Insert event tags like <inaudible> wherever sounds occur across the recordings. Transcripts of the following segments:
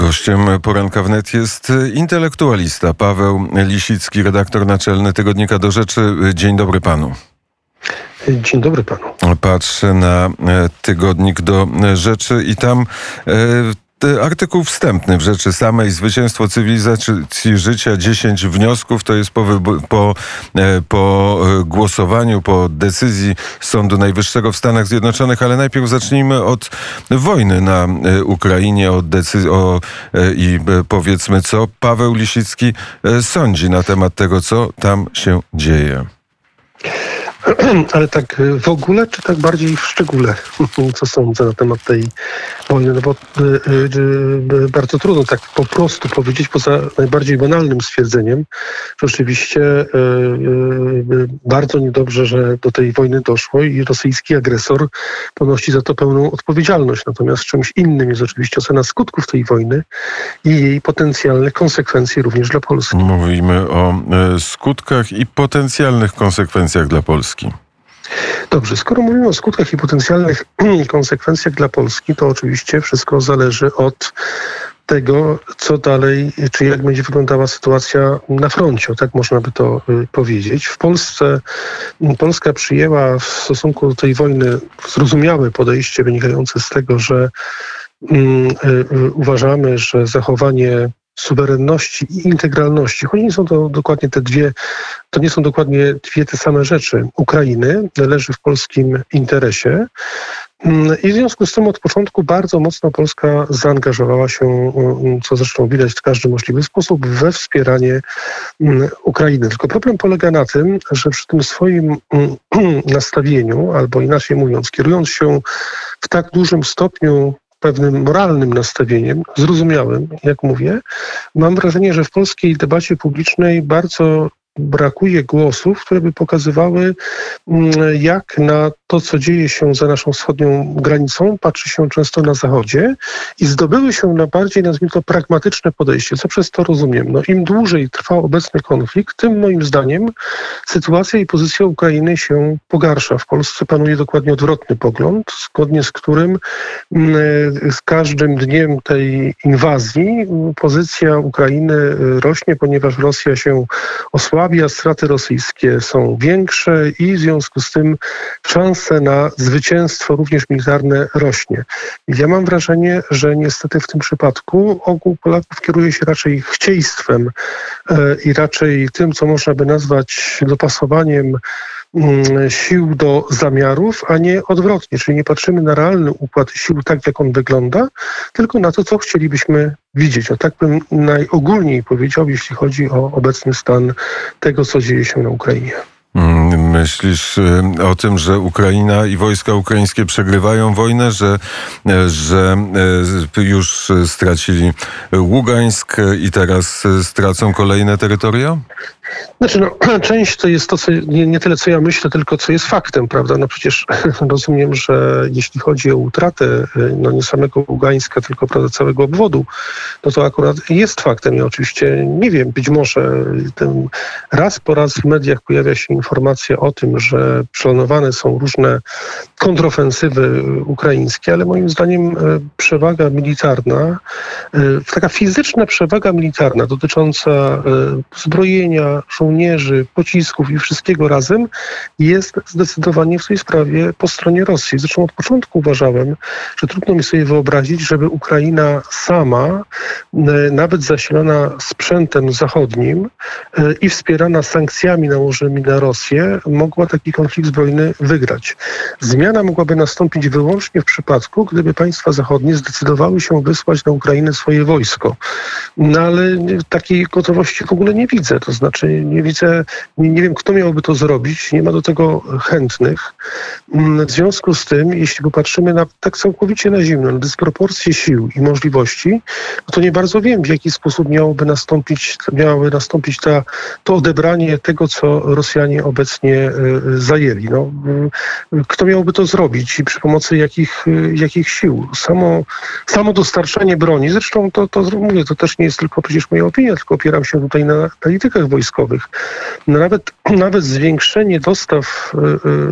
Gościem poranka wnet jest intelektualista Paweł Lisicki, redaktor naczelny Tygodnika do Rzeczy. Dzień dobry panu. Dzień dobry panu. Patrzę na e, tygodnik do rzeczy i tam e, artykuł wstępny w rzeczy samej, zwycięstwo cywilizacji życia, 10 wniosków, to jest po, po, e, po e, głosowaniu, po decyzji Sądu Najwyższego w Stanach Zjednoczonych, ale najpierw zacznijmy od wojny na e, Ukrainie, od o, i powiedzmy, co Paweł Lisicki sądzi na temat tego, co tam się dzieje. <clears throat> Ale tak w ogóle, czy tak bardziej w szczególe, <laughs> co sądzę na temat tej wojny? No bo y, y, y, bardzo trudno tak po prostu powiedzieć, poza najbardziej banalnym stwierdzeniem, że oczywiście bardzo niedobrze, że do tej wojny doszło i rosyjski agresor ponosi za to pełną odpowiedzialność. Natomiast czymś innym jest oczywiście ocena skutków tej wojny i jej potencjalnych konsekwencji również dla Polski. Mówimy o skutkach i potencjalnych konsekwencjach dla Polski. Polski. Dobrze, skoro mówimy o skutkach i potencjalnych <clears throat> konsekwencjach dla Polski, to oczywiście wszystko zależy od tego, co dalej, czy jak będzie wyglądała sytuacja na froncie, tak można by to y, powiedzieć. W Polsce Polska przyjęła w stosunku do tej wojny zrozumiałe podejście wynikające z tego, że mm, y, y, uważamy, że zachowanie suwerenności i integralności, choć nie są to dokładnie te dwie, to nie są dokładnie dwie te same rzeczy Ukrainy, leży w polskim interesie. Mm, I w związku z tym od początku bardzo mocno Polska zaangażowała się, mm, co zresztą widać w każdy możliwy sposób, we wspieranie mm, Ukrainy. Tylko problem polega na tym, że przy tym swoim <clears throat> nastawieniu, albo inaczej mówiąc, kierując się w tak dużym stopniu pewnym moralnym nastawieniem, zrozumiałym, jak mówię, mam wrażenie, że w polskiej debacie publicznej bardzo brakuje głosów, które by pokazywały, mm, jak na to, co dzieje się za naszą wschodnią granicą, patrzy się często na Zachodzie i zdobyły się na bardziej, nazwijmy to, pragmatyczne podejście. Co przez to rozumiem? No, Im dłużej trwa obecny konflikt, tym moim zdaniem sytuacja i pozycja Ukrainy się pogarsza. W Polsce panuje dokładnie odwrotny pogląd, zgodnie z którym mm, z każdym dniem tej inwazji pozycja Ukrainy rośnie, ponieważ Rosja się osłabia, straty rosyjskie są większe i w związku z tym szanse na zwycięstwo, również militarne, rośnie. Ja mam wrażenie, że niestety w tym przypadku ogół Polaków kieruje się raczej chcieństwem e, i raczej tym, co można by nazwać dopasowaniem sił do zamiarów, a nie odwrotnie, czyli nie patrzymy na realny układ sił tak, jak on wygląda, tylko na to, co chcielibyśmy widzieć. O tak bym najogólniej powiedział, jeśli chodzi o obecny stan tego, co dzieje się na Ukrainie. Mm, myślisz y, o tym, że Ukraina i wojska ukraińskie przegrywają wojnę, że, e, że e, już stracili Ługańsk i teraz stracą kolejne terytoria? Znaczy, no, <clears throat> część to jest to, co, nie, nie, tyle co ja myślę, tylko co jest faktem, prawda? No przecież <clears throat> rozumiem, że jeśli chodzi o utratę no nie samego Ługańska, tylko prawda, całego obwodu, no to akurat jest faktem. Ja oczywiście nie wiem, być może ten, raz po raz w mediach pojawia się informacja o tym, że planowane są różne kontrofensywy ukraińskie, ale moim zdaniem przewaga militarna, taka fizyczna przewaga militarna dotycząca e, zbrojenia, żołnierzy, pocisków i wszystkiego razem jest zdecydowanie w tej sprawie po stronie Rosji. Zresztą od początku uważałem, że trudno mi sobie wyobrazić, żeby Ukraina sama, e, nawet zasilona sprzętem zachodnim e, i wspierana sankcjami nałożonymi na Rosję, mogła taki konflikt zbrojny wygrać. Zmiana mogłaby nastąpić wyłącznie w przypadku, gdyby państwa zachodnie zdecydowały się wysłać na Ukrainę swoje wojsko. No ale takiej gotowości w ogóle nie widzę. To znaczy nie widzę, nie, nie wiem, kto miałby to zrobić. Nie ma do tego chętnych. Mm, w związku z tym, jeśli popatrzymy na tak całkowicie na zimno, na dysproporcje sił i możliwości, no to nie bardzo wiem, w jaki sposób miałoby nastąpić, miałoby nastąpić ta, to odebranie tego, co Rosjanie obecnie e, zajęli. No, kto miałby to zrobić i przy pomocy jakich, jakich sił? Samo, samo dostarczanie broni, zresztą to, to mówię, to też nie jest tylko przecież moja opinia, tylko opieram się tutaj na analitykach wojskowych wojskowych. No nawet, <clears throat> nawet zwiększenie dostaw y,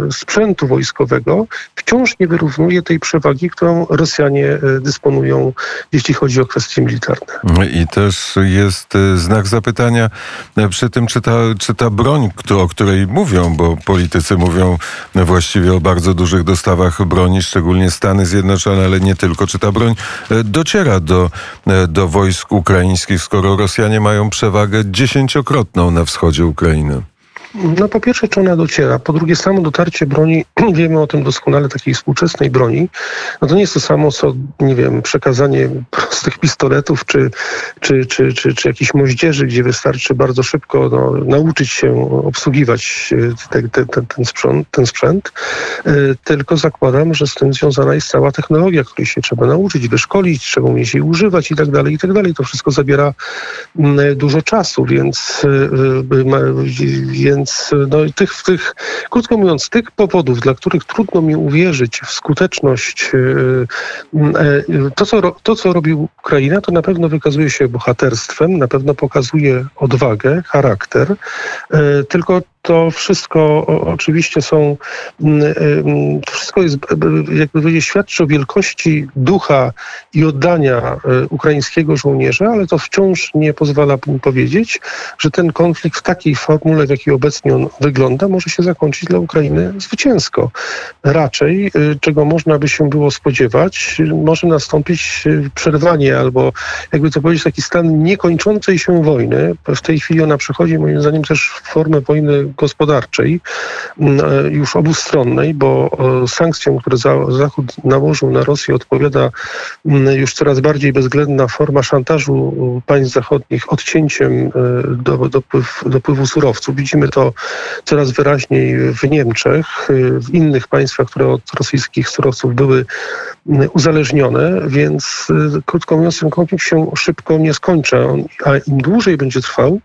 y, sprzętu wojskowego wciąż nie wyrównuje tej przewagi, którą Rosjanie y, dysponują, jeśli chodzi o kwestie militarne. nuklearne. I też jest znak zapytania y, przy tym, czy ta, czy ta broń, o której mówią, bo politycy mówią właściwie o bardzo dużych dostawach broni, szczególnie Stany Zjednoczone, ale nie tylko, czy ta broń y, dociera do, do wojsk ukraińskich, skoro Rosjanie mają przewagę dziesięciokrotną na wschodzie Ukrainy. No po pierwsze, czy ona dociera. Po drugie, samo dotarcie broni, <clears throat> wiemy o tym doskonale, takiej współczesnej broni, no to nie jest to samo, co, nie wiem, przekazanie <laughs> prostych pistoletów czy, czy, czy, czy, czy jakichś moździerzy, gdzie wystarczy bardzo szybko no, nauczyć się obsługiwać e, te, te, te, ten, sprzęt, ten sprzęt. E, tylko zakładam, że z tym związana jest cała technologia, której się trzeba nauczyć, wyszkolić, trzeba umieć jej używać i tak dalej, i tak dalej. To wszystko zabiera mm, dużo czasu, więc, e, więc więc no, tych, tych, krótko mówiąc, tych powodów, dla których trudno mi uwierzyć w skuteczność, e, e, to co, to, co robi Ukraina, to na pewno wykazuje się bohaterstwem, na pewno pokazuje odwagę, charakter, tylko to wszystko oczywiście są, mm, mm, to wszystko jest, jakby powiedzieć, świadczy o wielkości ducha i oddania e, ukraińskiego żołnierza, ale to wciąż nie pozwala mi powiedzieć, że ten konflikt w takiej formule, w jakiej obecnie on wygląda, może się zakończyć dla Ukrainy zwycięsko. Raczej, e, czego można by się było spodziewać, może nastąpić e, przerwanie albo, jakby to powiedzieć, taki stan niekończącej się wojny. W tej chwili ona przechodzi, moim zdaniem, też formę wojny gospodarczej, mm, e, już obustronnej, bo e, sankcjom, które Zachód nałożył na Rosję, odpowiada mm, już coraz bardziej bezwzględna forma szantażu państw zachodnich odcięciem e, do, dopływ, dopływu surowców. Widzimy to coraz wyraźniej w Niemczech, w innych państwach, które od rosyjskich surowców były mm, uzależnione, więc krótko mówiąc, ten konflikt się szybko nie skończy, a im dłużej będzie trwał,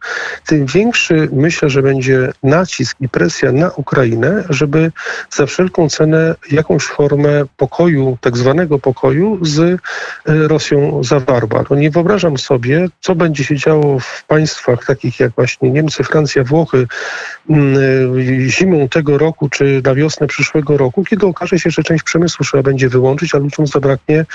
tym większy myślę, że będzie nacisk i presja na Ukrainę, żeby za wszelką cenę jakąś formę pokoju, tak zwanego pokoju z e, Rosją zawarła. No nie wyobrażam sobie, co będzie się działo w państwach takich jak właśnie Niemcy, Francja, Włochy mm, e, zimą tego roku czy na wiosnę przyszłego roku, kiedy okaże się, że część przemysłu trzeba będzie wyłączyć, a ludziom zabraknie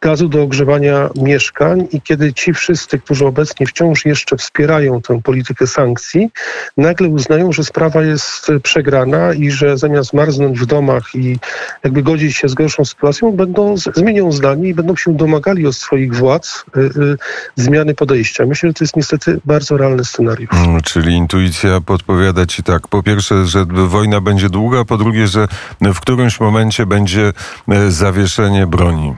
gazu do ogrzewania mieszkań i kiedy ci wszyscy, którzy obecnie wciąż jeszcze wspierają tę politykę sankcji, nagle uznają, że sprawa jest przegrana i że zamiast marznąć w domach i jakby godzić się z gorszą sytuacją, będą zmienią zdanie i będą się domagali od swoich władz y, y, zmiany podejścia. Myślę, że to jest niestety bardzo realny scenariusz. Hmm, czyli intuicja podpowiada ci tak. Po pierwsze, że wojna będzie długa, po drugie, że w którymś momencie będzie e, zawieszenie broni.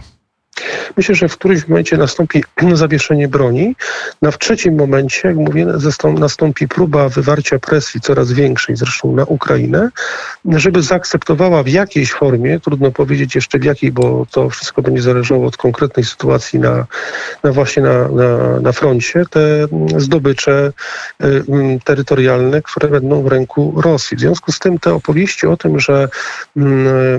Myślę, że w którymś momencie nastąpi <clears throat> zawieszenie broni. Na w trzecim momencie, jak mówię, nastąpi próba wywarcia presji coraz większej, zresztą na Ukrainę, żeby zaakceptowała w jakiejś formie, trudno powiedzieć jeszcze w jakiej, bo to wszystko będzie zależało od konkretnej sytuacji na, na właśnie na, na, na froncie, te zdobycze y, terytorialne, które będą w ręku Rosji. W związku z tym te opowieści o tym, że y,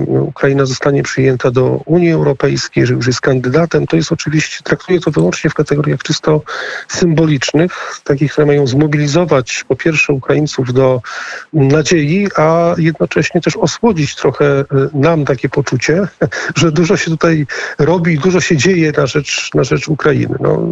Ukraina zostanie przyjęta do Unii Europejskiej, że już jest kandydatem, to jest oczywiście, traktuję to wyłącznie w kategoriach czysto symbolicznych, takich, które mają zmobilizować po pierwsze Ukraińców do nadziei, a jednocześnie też osłodzić trochę e, nam takie poczucie, <laughs> że dużo się tutaj robi, dużo się dzieje na rzecz, na rzecz Ukrainy. No,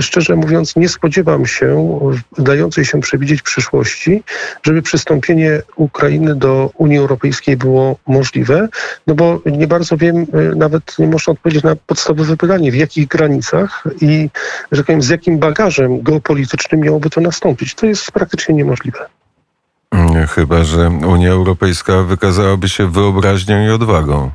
szczerze mówiąc, nie spodziewam się dającej się przewidzieć przyszłości, żeby przystąpienie Ukrainy do Unii Europejskiej było możliwe, no bo nie bardzo wiem, e, nawet nie można odpowiedzieć na podstawowe pytanie, w jakich granicach i że tak powiem, z jakim bagażem geopolitycznym miałoby to nastąpić. To jest praktycznie niemożliwe. Chyba, że Unia Europejska wykazałaby się wyobraźnią i odwagą.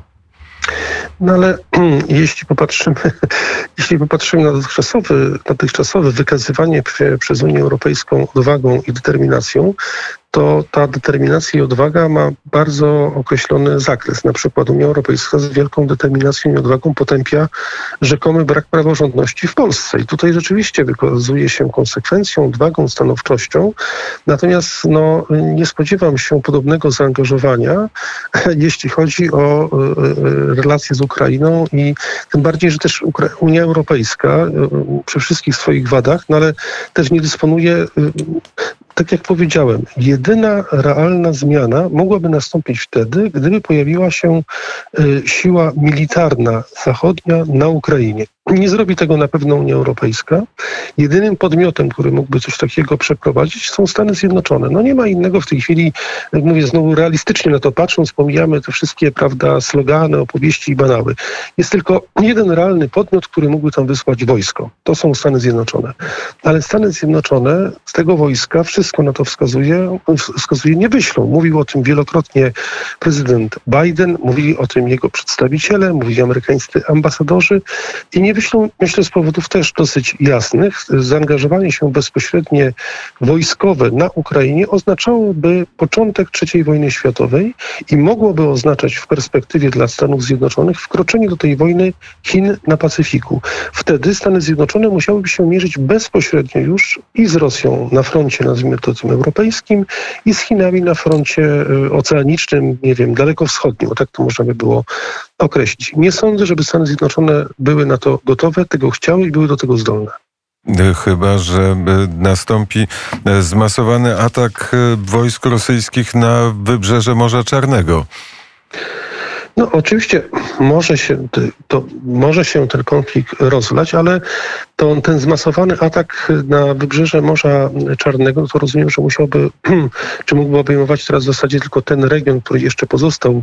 No ale <clears throat> jeśli popatrzymy, <laughs> jeśli popatrzymy na dotychczasowe, dotychczasowe wykazywanie przez Unię Europejską odwagą i determinacją, to ta determinacja i odwaga ma bardzo określony zakres. Na przykład Unia Europejska z wielką determinacją i odwagą potępia rzekomy brak praworządności w Polsce. I tutaj rzeczywiście wykazuje się konsekwencją, odwagą, stanowczością. Natomiast no, nie spodziewam się podobnego zaangażowania, <laughs> jeśli chodzi o e, e, relacje z Ukrainą i tym bardziej, że też Unia Europejska e, przy wszystkich swoich wadach, no ale też nie dysponuje tak jak powiedziałem, jedyna realna zmiana mogłaby nastąpić wtedy, gdyby pojawiła się y, siła militarna zachodnia na Ukrainie. Nie zrobi tego na pewno Unia Europejska. Jedynym podmiotem, który mógłby coś takiego przeprowadzić, są Stany Zjednoczone. No nie ma innego w tej chwili, jak mówię znowu realistycznie na to patrząc, pomijamy te wszystkie, prawda, slogany, opowieści i banały. Jest tylko jeden realny podmiot, który mógłby tam wysłać wojsko. To są Stany Zjednoczone. Ale Stany Zjednoczone z tego wojska, wszystko na to wskazuje, wskazuje nie wyślą. Mówił o tym wielokrotnie prezydent Biden, mówili o tym jego przedstawiciele, mówili amerykańscy ambasadorzy i nie wyślą, myślę, z powodów też dosyć jasnych. Zaangażowanie się bezpośrednie wojskowe na Ukrainie oznaczałoby początek III wojny światowej i mogłoby oznaczać w perspektywie dla Stanów Zjednoczonych wkroczenie do tej wojny Chin na Pacyfiku. Wtedy Stany Zjednoczone musiałyby się mierzyć bezpośrednio już i z Rosją na froncie, nazwijmy to tym europejskim, i z Chinami na froncie y, oceanicznym, nie wiem, dalekowschodnim, bo tak to można by było określić. Nie sądzę, żeby Stany Zjednoczone były na to gotowe, tego chciały i były do tego zdolne. Chyba, że e, nastąpi e, zmasowany atak e, wojsk rosyjskich na wybrzeże Morza Czarnego. No oczywiście może się, to, może się ten konflikt rozlać, ale to, ten zmasowany atak na wybrzeże Morza Czarnego, to rozumiem, że musiałby, <clears throat> czy mógłby obejmować teraz w zasadzie tylko ten region, który jeszcze pozostał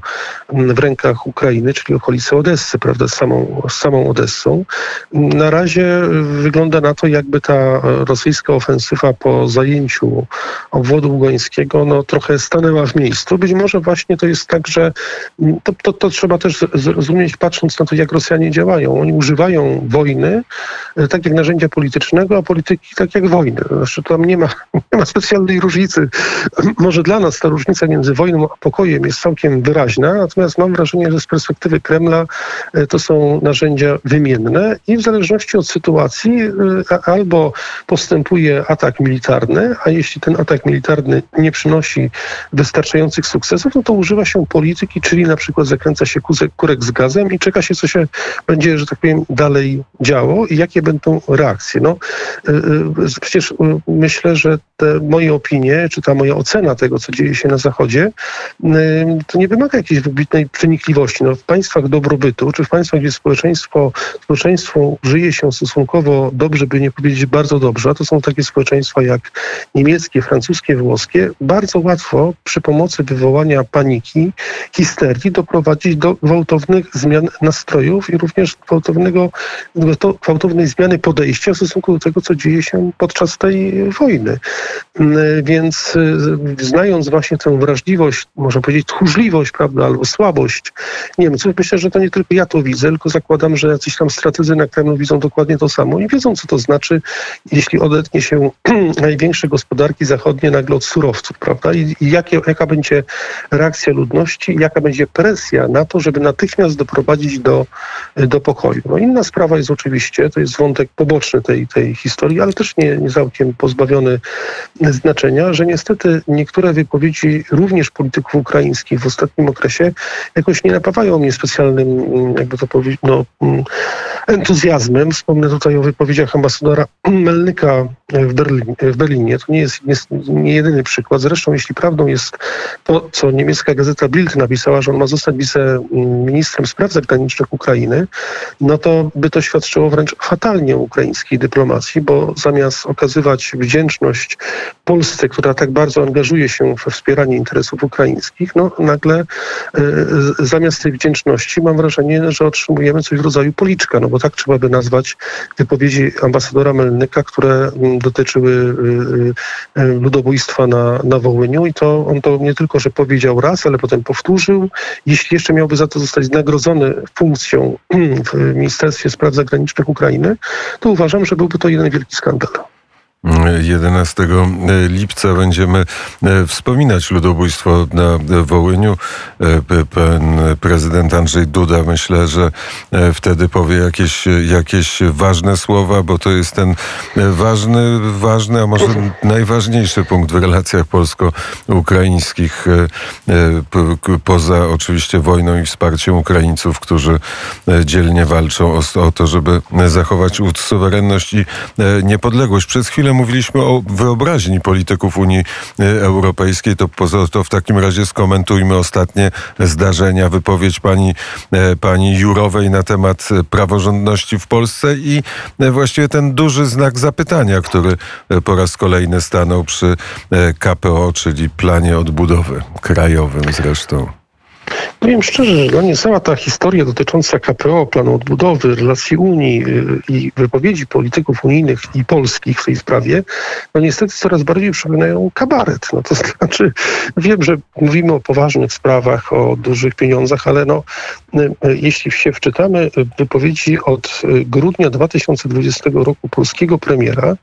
w rękach Ukrainy, czyli okolice Odessy, prawda, z samą, z samą Odessą. Na razie wygląda na to, jakby ta rosyjska ofensywa po zajęciu obwodu ugońskiego no, trochę stanęła w miejscu. Być może właśnie to jest tak, że to, to, to trzeba też zrozumieć, patrząc na to, jak Rosjanie działają. Oni używają wojny, e, tak jak narzędzia politycznego, a polityki tak jak wojny. Znaczy tam nie ma, <laughs> nie ma specjalnej różnicy. Może dla nas ta różnica między wojną a pokojem jest całkiem wyraźna, natomiast mam wrażenie, że z perspektywy Kremla e, to są narzędzia wymienne i w zależności od sytuacji e, albo postępuje atak militarny, a jeśli ten atak militarny nie przynosi wystarczających sukcesów, no to używa się polityki, czyli na przykład zakręca się kurek z gazem i czeka się, co się będzie, że tak powiem, dalej działo i jakie będą reakcje. No, y, y, przecież y, myślę, że te moje opinie, czy ta moja ocena tego, co dzieje się na Zachodzie, to nie wymaga jakiejś wybitnej przenikliwości. No, w państwach dobrobytu, czy w państwach, gdzie społeczeństwo, społeczeństwo żyje się stosunkowo dobrze, by nie powiedzieć bardzo dobrze, a to są takie społeczeństwa jak niemieckie, francuskie, włoskie, bardzo łatwo przy pomocy wywołania paniki, histerii doprowadzić do gwałtownych zmian nastrojów i również gwałtownego, gwałtownej zmiany podejścia w stosunku do tego, co dzieje się podczas tej wojny. Mm, więc y, znając właśnie tę wrażliwość, można powiedzieć tchórzliwość, prawda, albo słabość Niemców, myślę, że to nie tylko ja to widzę, tylko zakładam, że jacyś tam strategzy na Kremlu widzą dokładnie to samo i wiedzą, co to znaczy, jeśli odetnie się <clears throat> największe gospodarki zachodnie nagle od surowców, prawda, i, i jakie, jaka będzie reakcja ludności, jaka będzie presja na to, żeby natychmiast doprowadzić do, do pokoju. No inna sprawa jest oczywiście, to jest wątek poboczny tej, tej historii, ale też nie, nie całkiem pozbawiony znaczenia, że niestety niektóre wypowiedzi również polityków ukraińskich w ostatnim okresie jakoś nie napawają mnie specjalnym, jakby to powiedzieć, no, entuzjazmem. Wspomnę tutaj o wypowiedziach ambasadora <clears throat> Melnyka w, Berlin, w Berlinie. To nie jest, jest nie jedyny przykład. Zresztą, jeśli prawdą jest to, co niemiecka gazeta Bild napisała, że on ma zostać wiceministrem spraw zagranicznych Ukrainy, no to by to świadczyło wręcz fatalnie ukraińskiej dyplomacji, bo zamiast okazywać wdzięczność Polsce, która tak bardzo angażuje się we wspieranie interesów ukraińskich, no nagle y, zamiast tej wdzięczności mam wrażenie, że otrzymujemy coś w rodzaju policzka, no bo tak trzeba by nazwać wypowiedzi ambasadora Melnyka, które dotyczyły y, y, ludobójstwa na, na Wołyniu i to on to nie tylko, że powiedział raz, ale potem powtórzył. Jeśli jeszcze miałby za to zostać nagrodzony funkcją <clears throat> w Ministerstwie Spraw Zagranicznych Ukrainy, to uważam, że byłby to jeden wielki skandal. 11 lipca będziemy e, wspominać ludobójstwo na Wołyniu. E, pan prezydent Andrzej Duda myślę, że e, wtedy powie jakieś, jakieś ważne słowa, bo to jest ten ważny, ważny, a może najważniejszy punkt w relacjach polsko-ukraińskich, poza oczywiście wojną i wsparciem Ukraińców, którzy dzielnie walczą o, o to, żeby zachować suwerenność i niepodległość. Przez chwilę mówiliśmy o wyobraźni polityków Unii e, Europejskiej, to, poza- to w takim razie skomentujmy ostatnie zdarzenia, wypowiedź pani, e, pani Jurowej na temat e, praworządności w Polsce i właściwie ten duży znak zapytania, który po raz kolejny stanął przy KPO, czyli planie odbudowy krajowym zresztą. Powiem szczerze, że dla mnie cała ta historia dotycząca KPO, planu odbudowy, relacji Unii y, i wypowiedzi polityków unijnych i polskich w tej sprawie, no niestety coraz bardziej przypominają kabaret. No to <laughs> znaczy, wiem, że mówimy o poważnych sprawach, o dużych pieniądzach, ale no, y, y, jeśli się wczytamy wypowiedzi od grudnia 2020 roku polskiego premiera,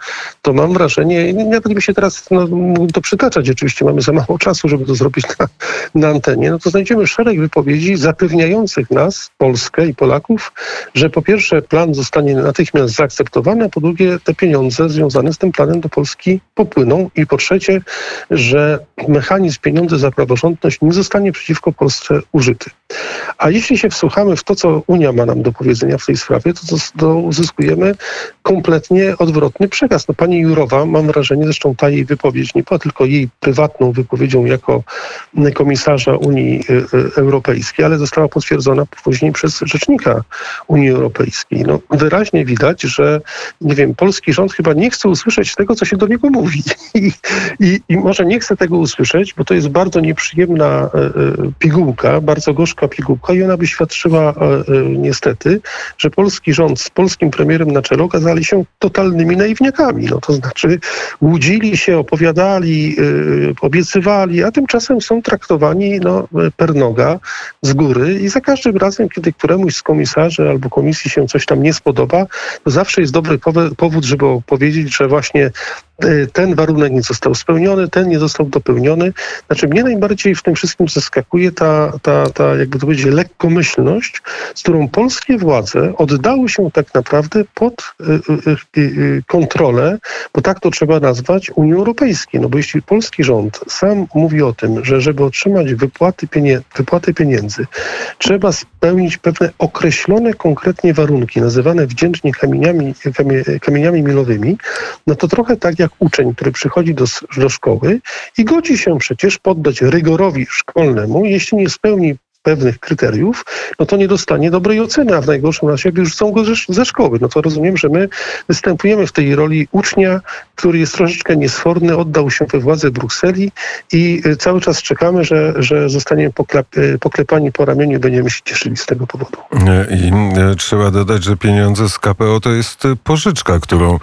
to mam wrażenie, nawet bym się teraz no, to przytaczać, oczywiście mamy za mało czasu, żeby to zrobić na, na antenie, no to znajdziemy szereg wypowiedzi zapewniających nas, Polskę i Polaków, że po pierwsze plan zostanie natychmiast zaakceptowany, a po drugie te pieniądze związane z tym planem do Polski popłyną i po trzecie, że mechanizm pieniądze za praworządność nie zostanie przeciwko Polsce użyty. A jeśli się wsłuchamy w to, co Unia ma nam do powiedzenia w tej sprawie, to, to, uzyskujemy kompletnie odwrotny przekaz. No, pani Jurowa, mam wrażenie, zresztą ta jej wypowiedź nie była tylko jej prywatną wypowiedzią jako komisarza Unii y, y, Europejskiej, ale została potwierdzona później przez rzecznika Unii Europejskiej. No, wyraźnie widać, że nie wiem, polski rząd chyba nie chce usłyszeć tego, co się do niego mówi. <laughs> I, i, i może nie chce tego usłyszeć, bo to jest bardzo nieprzyjemna e, pigułka, bardzo gorzka pigułka i ona by świadczyła e, e, niestety, że polski rząd z polskim premierem na czele okazali się totalnymi naiwniakami. No to znaczy łudzili się, opowiadali, y, obiecywali, a tymczasem są traktowani no, per noga z góry i za każdym razem, kiedy któremuś z komisarzy albo komisji się coś tam nie spodoba, to zawsze jest dobry powód, żeby powiedzieć, że właśnie ten warunek nie został spełniony, ten nie został dopełniony. Znaczy mnie najbardziej w tym wszystkim zaskakuje ta, ta, ta jakby to powiedzieć, lekkomyślność, z którą polskie władze oddały się tak naprawdę pod y, y, y, y, kontrolę, bo tak to trzeba nazwać, Unii Europejskiej. No bo jeśli polski rząd sam mówi o tym, że żeby otrzymać wypłaty, pienie- wypłaty pieniędzy, trzeba spełnić pewne określone konkretnie warunki, nazywane wdzięcznie kamieniami, kamie, kamieniami milowymi, no to trochę tak uczeń, który przychodzi do, do szkoły i godzi się przecież poddać rygorowi szkolnemu, jeśli nie spełni pewnych kryteriów, no to nie dostanie dobrej oceny, a w najgorszym razie wyrzucą go ze szkoły. No to rozumiem, że my występujemy w tej roli ucznia, który jest troszeczkę niesforny, oddał się we władze Brukseli i y, cały czas czekamy, że, że zostaniemy y, poklepani po ramieniu i będziemy się cieszyli z tego powodu. Y, I trzeba dodać, że pieniądze z KPO to jest pożyczka, którą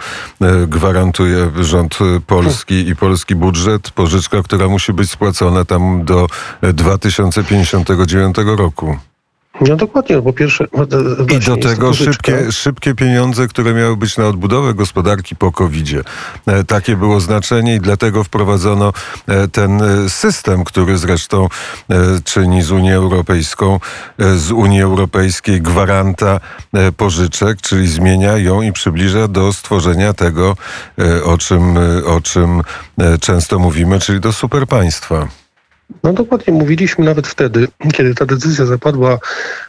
gwarantuje rząd polski i polski budżet. Pożyczka, która musi być spłacona tam do 2059 2010 roku. No dokładnie, bo pierwsze... E, e, I do tego szybkie, szybkie pieniądze, które miały być na odbudowę gospodarki po covid -zie. E, takie było znaczenie i dlatego wprowadzono ten system, który zresztą czyni z Unię Europejską, z Unii Europejskiej gwaranta pożyczek, czyli zmienia ją i przybliża do stworzenia tego, o czym, o czym często mówimy, czyli do superpaństwa. No dokładnie, mówiliśmy nawet wtedy, kiedy ta decyzja zapadła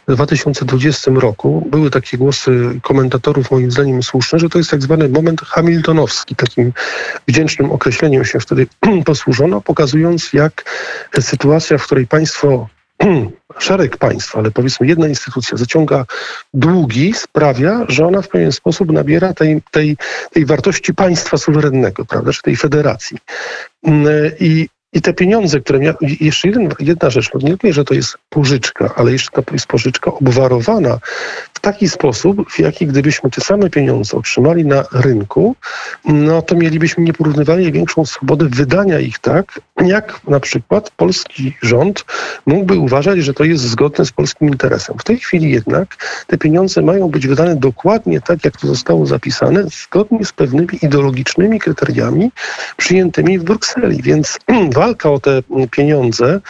w 2020 roku, były takie głosy komentatorów, moim zdaniem słuszne, że to jest tak zwany moment hamiltonowski. Takim wdzięcznym określeniem się wtedy <clears throat> posłużono, pokazując jak sytuacja, w której państwo <clears throat> szereg państw, ale powiedzmy jedna instytucja zaciąga długi, sprawia, że ona w pewien sposób nabiera tej, tej, tej wartości państwa suwerennego, prawda, czy tej federacji. Mm, I i te pieniądze, które miały. Jeszcze jeden, jedna rzecz, nie mówię, że to jest pożyczka, ale jeszcze to jest pożyczka obwarowana w taki sposób, w jaki gdybyśmy te same pieniądze otrzymali na rynku, no to mielibyśmy nieporównywalnie większą swobodę wydania ich tak, jak na przykład polski rząd mógłby uważać, że to jest zgodne z polskim interesem. W tej chwili jednak te pieniądze mają być wydane dokładnie tak, jak to zostało zapisane, zgodnie z pewnymi ideologicznymi kryteriami przyjętymi w Brukseli. Więc <clears throat> walka o te mm, pieniądze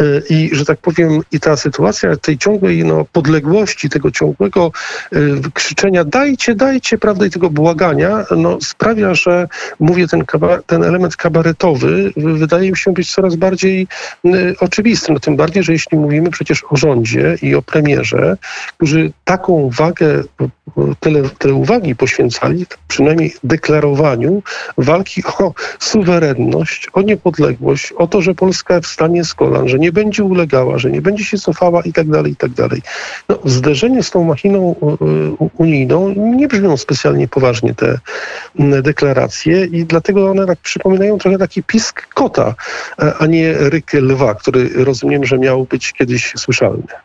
y, i, że tak powiem, i ta sytuacja tej ciągłej no, podległości, tego ciągłego y, krzyczenia dajcie, dajcie, prawda, i tego błagania, no, sprawia, że mówię, ten, ten element kabaretowy wydaje mi się być coraz bardziej y, oczywisty. No, tym bardziej, że jeśli mówimy przecież o rządzie i o premierze, którzy taką wagę, tyle, tyle uwagi poświęcali, przynajmniej deklarowaniu walki o suwerenność, o niepodległość, o to, że Polska wstanie z kolan, że nie będzie ulegała, że nie będzie się cofała i tak dalej, i tak dalej. No, zderzenie z tą machiną unijną nie brzmią specjalnie poważnie te deklaracje i dlatego one tak przypominają trochę taki pisk kota, a- a nie ryk lwa, który rozumiem, że miał być kiedyś słyszalny.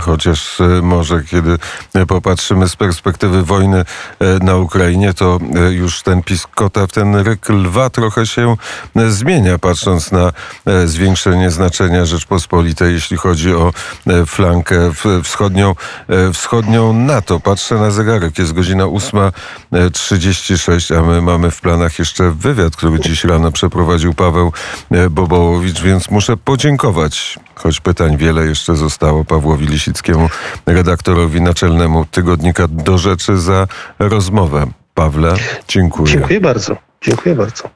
Chociaż e, może kiedy e, popatrzymy z perspektywy wojny e, na Ukrainie, to już ten pisk kota w ten ryk lwa trochę się zmienia, patrząc na zwiększenie znaczenia Rzeczpospolitej, jeśli chodzi o flankę wschodnią, wschodnią NATO. Patrzę na zegarek, jest godzina 8.36, a my mamy w planach jeszcze wywiad, który dziś rano przeprowadził Paweł Bobołowicz, więc muszę podziękować, choć pytań wiele jeszcze zostało Pawłowi Lisickiemu, redaktorowi naczelnemu tygodnika Do Rzeczy za rozmowę. Pawle, dziękuję. Dziękuję bardzo. Dziękuję bardzo.